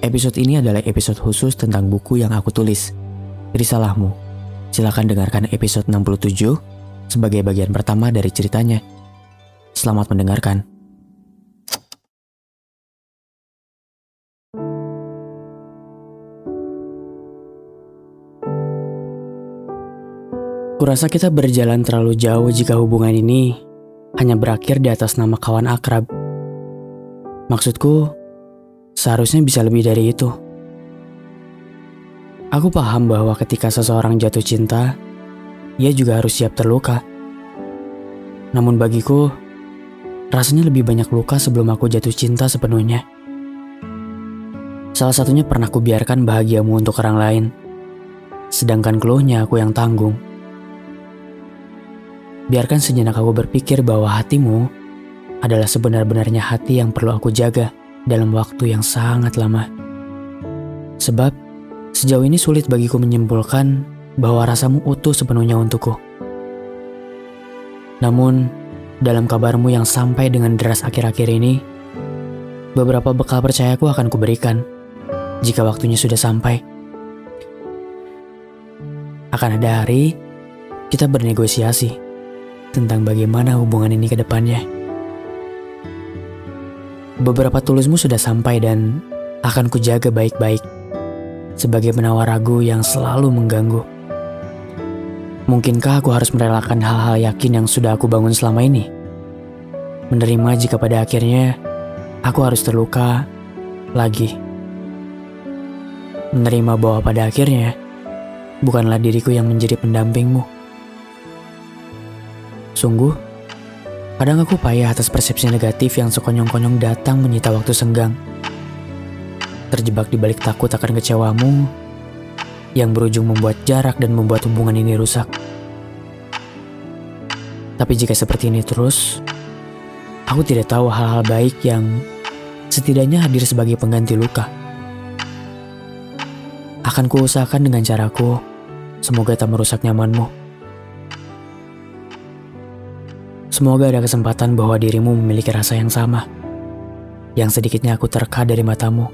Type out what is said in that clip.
Episode ini adalah episode khusus tentang buku yang aku tulis. Risalahmu. Silahkan dengarkan episode 67 sebagai bagian pertama dari ceritanya. Selamat mendengarkan. Kurasa kita berjalan terlalu jauh jika hubungan ini hanya berakhir di atas nama kawan akrab. Maksudku, seharusnya bisa lebih dari itu. Aku paham bahwa ketika seseorang jatuh cinta, ia juga harus siap terluka. Namun bagiku, rasanya lebih banyak luka sebelum aku jatuh cinta sepenuhnya. Salah satunya pernah kubiarkan bahagiamu untuk orang lain, sedangkan keluhnya aku yang tanggung. Biarkan sejenak aku berpikir bahwa hatimu adalah sebenar-benarnya hati yang perlu aku jaga dalam waktu yang sangat lama. Sebab, sejauh ini sulit bagiku menyimpulkan bahwa rasamu utuh sepenuhnya untukku. Namun, dalam kabarmu yang sampai dengan deras akhir-akhir ini, beberapa bekal percayaku akan kuberikan jika waktunya sudah sampai. Akan ada hari kita bernegosiasi tentang bagaimana hubungan ini ke depannya. Beberapa tulismu sudah sampai dan akan kujaga baik-baik sebagai penawar ragu yang selalu mengganggu. Mungkinkah aku harus merelakan hal-hal yakin yang sudah aku bangun selama ini? Menerima jika pada akhirnya aku harus terluka lagi. Menerima bahwa pada akhirnya bukanlah diriku yang menjadi pendampingmu. Sungguh, kadang aku payah atas persepsi negatif yang sekonyong-konyong datang menyita waktu senggang. Terjebak di balik takut akan kecewamu yang berujung membuat jarak dan membuat hubungan ini rusak. Tapi jika seperti ini terus, aku tidak tahu hal-hal baik yang setidaknya hadir sebagai pengganti luka. Akan kuusahakan dengan caraku, semoga tak merusak nyamanmu. Semoga ada kesempatan bahwa dirimu memiliki rasa yang sama. Yang sedikitnya aku terka dari matamu.